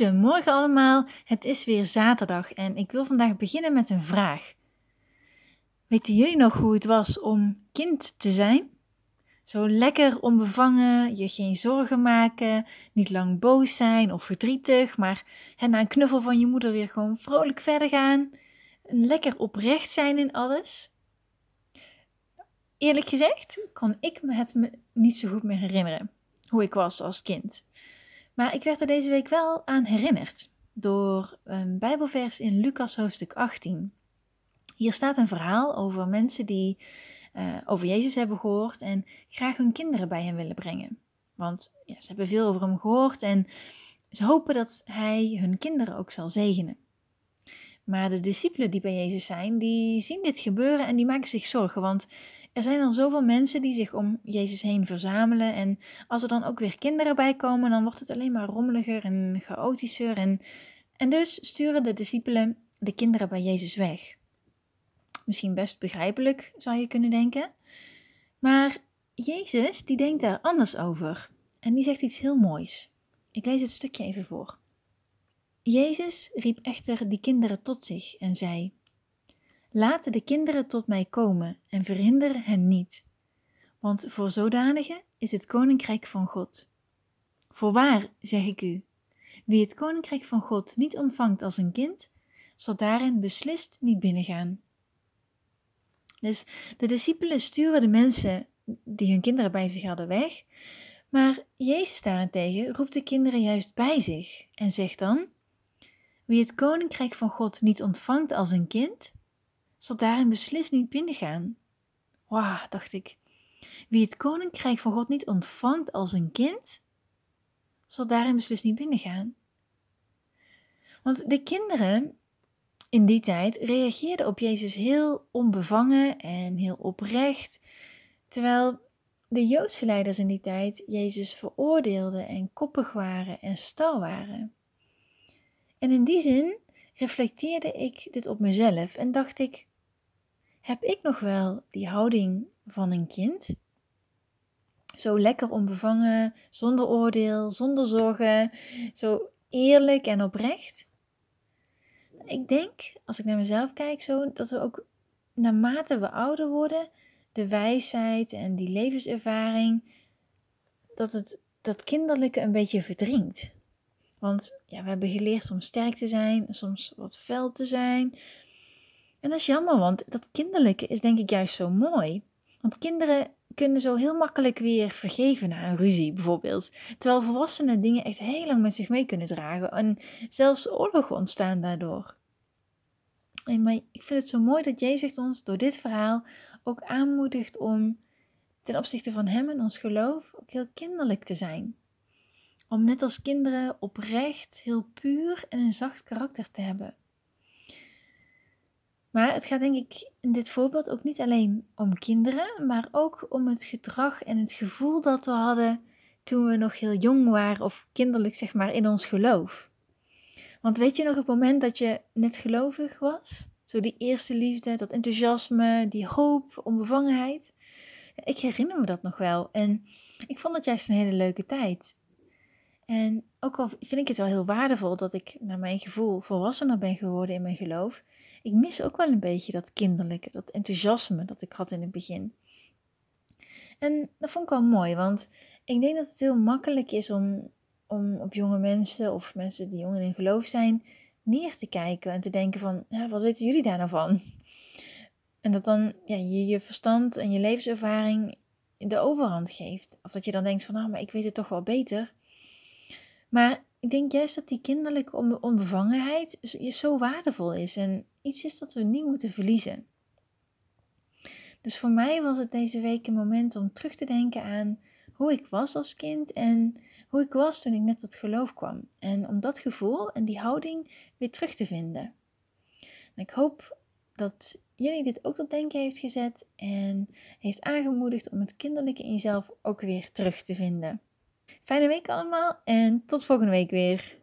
Goedemorgen allemaal, het is weer zaterdag en ik wil vandaag beginnen met een vraag. Weten jullie nog hoe het was om kind te zijn? Zo lekker onbevangen, je geen zorgen maken, niet lang boos zijn of verdrietig, maar na een knuffel van je moeder weer gewoon vrolijk verder gaan. Lekker oprecht zijn in alles. Eerlijk gezegd kon ik me het niet zo goed meer herinneren hoe ik was als kind. Maar ik werd er deze week wel aan herinnerd door een Bijbelvers in Lucas hoofdstuk 18. Hier staat een verhaal over mensen die uh, over Jezus hebben gehoord en graag hun kinderen bij hem willen brengen. Want ja, ze hebben veel over hem gehoord en ze hopen dat hij hun kinderen ook zal zegenen. Maar de discipelen die bij Jezus zijn, die zien dit gebeuren en die maken zich zorgen, want er zijn dan zoveel mensen die zich om Jezus heen verzamelen. En als er dan ook weer kinderen bij komen, dan wordt het alleen maar rommeliger en chaotischer. En, en dus sturen de discipelen de kinderen bij Jezus weg. Misschien best begrijpelijk, zou je kunnen denken. Maar Jezus, die denkt daar anders over. En die zegt iets heel moois. Ik lees het stukje even voor. Jezus riep echter die kinderen tot zich en zei: Laat de kinderen tot mij komen en verhinder hen niet, want voor zodanigen is het koninkrijk van God. Voorwaar, zeg ik u, wie het koninkrijk van God niet ontvangt als een kind, zal daarin beslist niet binnengaan. Dus de discipelen sturen de mensen die hun kinderen bij zich hadden weg, maar Jezus daarentegen roept de kinderen juist bij zich en zegt dan: Wie het koninkrijk van God niet ontvangt als een kind, zal daarin beslist niet binnengaan. Wauw, dacht ik. Wie het koninkrijk van God niet ontvangt als een kind, zal daarin beslist niet binnengaan. Want de kinderen in die tijd reageerden op Jezus heel onbevangen en heel oprecht, terwijl de Joodse leiders in die tijd Jezus veroordeelden en koppig waren en stal waren. En in die zin reflecteerde ik dit op mezelf en dacht ik: heb ik nog wel die houding van een kind? Zo lekker onbevangen, zonder oordeel, zonder zorgen, zo eerlijk en oprecht? Ik denk, als ik naar mezelf kijk, zo dat we ook naarmate we ouder worden, de wijsheid en die levenservaring, dat het dat kinderlijke een beetje verdringt. Want ja, we hebben geleerd om sterk te zijn, soms wat fel te zijn, en dat is jammer, want dat kinderlijke is denk ik juist zo mooi. Want kinderen kunnen zo heel makkelijk weer vergeven na een ruzie bijvoorbeeld. Terwijl volwassenen dingen echt heel lang met zich mee kunnen dragen. En zelfs oorlogen ontstaan daardoor. En maar ik vind het zo mooi dat Jezus ons door dit verhaal ook aanmoedigt om ten opzichte van Hem en ons geloof ook heel kinderlijk te zijn. Om net als kinderen oprecht, heel puur en een zacht karakter te hebben. Maar het gaat denk ik in dit voorbeeld ook niet alleen om kinderen, maar ook om het gedrag en het gevoel dat we hadden toen we nog heel jong waren of kinderlijk zeg maar in ons geloof. Want weet je nog het moment dat je net gelovig was? Zo die eerste liefde, dat enthousiasme, die hoop, onbevangenheid. Ik herinner me dat nog wel en ik vond het juist een hele leuke tijd. En ook al vind ik het wel heel waardevol dat ik naar mijn gevoel volwassener ben geworden in mijn geloof, ik mis ook wel een beetje dat kinderlijke, dat enthousiasme dat ik had in het begin. En dat vond ik wel mooi, want ik denk dat het heel makkelijk is om, om op jonge mensen of mensen die jong in geloof zijn neer te kijken en te denken van, wat weten jullie daar nou van? En dat dan ja, je je verstand en je levenservaring de overhand geeft. Of dat je dan denkt van, nou, maar ik weet het toch wel beter. Maar ik denk juist dat die kinderlijke onbevangenheid zo waardevol is en iets is dat we niet moeten verliezen. Dus voor mij was het deze week een moment om terug te denken aan hoe ik was als kind en hoe ik was toen ik net tot geloof kwam. En om dat gevoel en die houding weer terug te vinden. En ik hoop dat jullie dit ook tot denken heeft gezet en heeft aangemoedigd om het kinderlijke in jezelf ook weer terug te vinden. Fijne week allemaal en tot volgende week weer.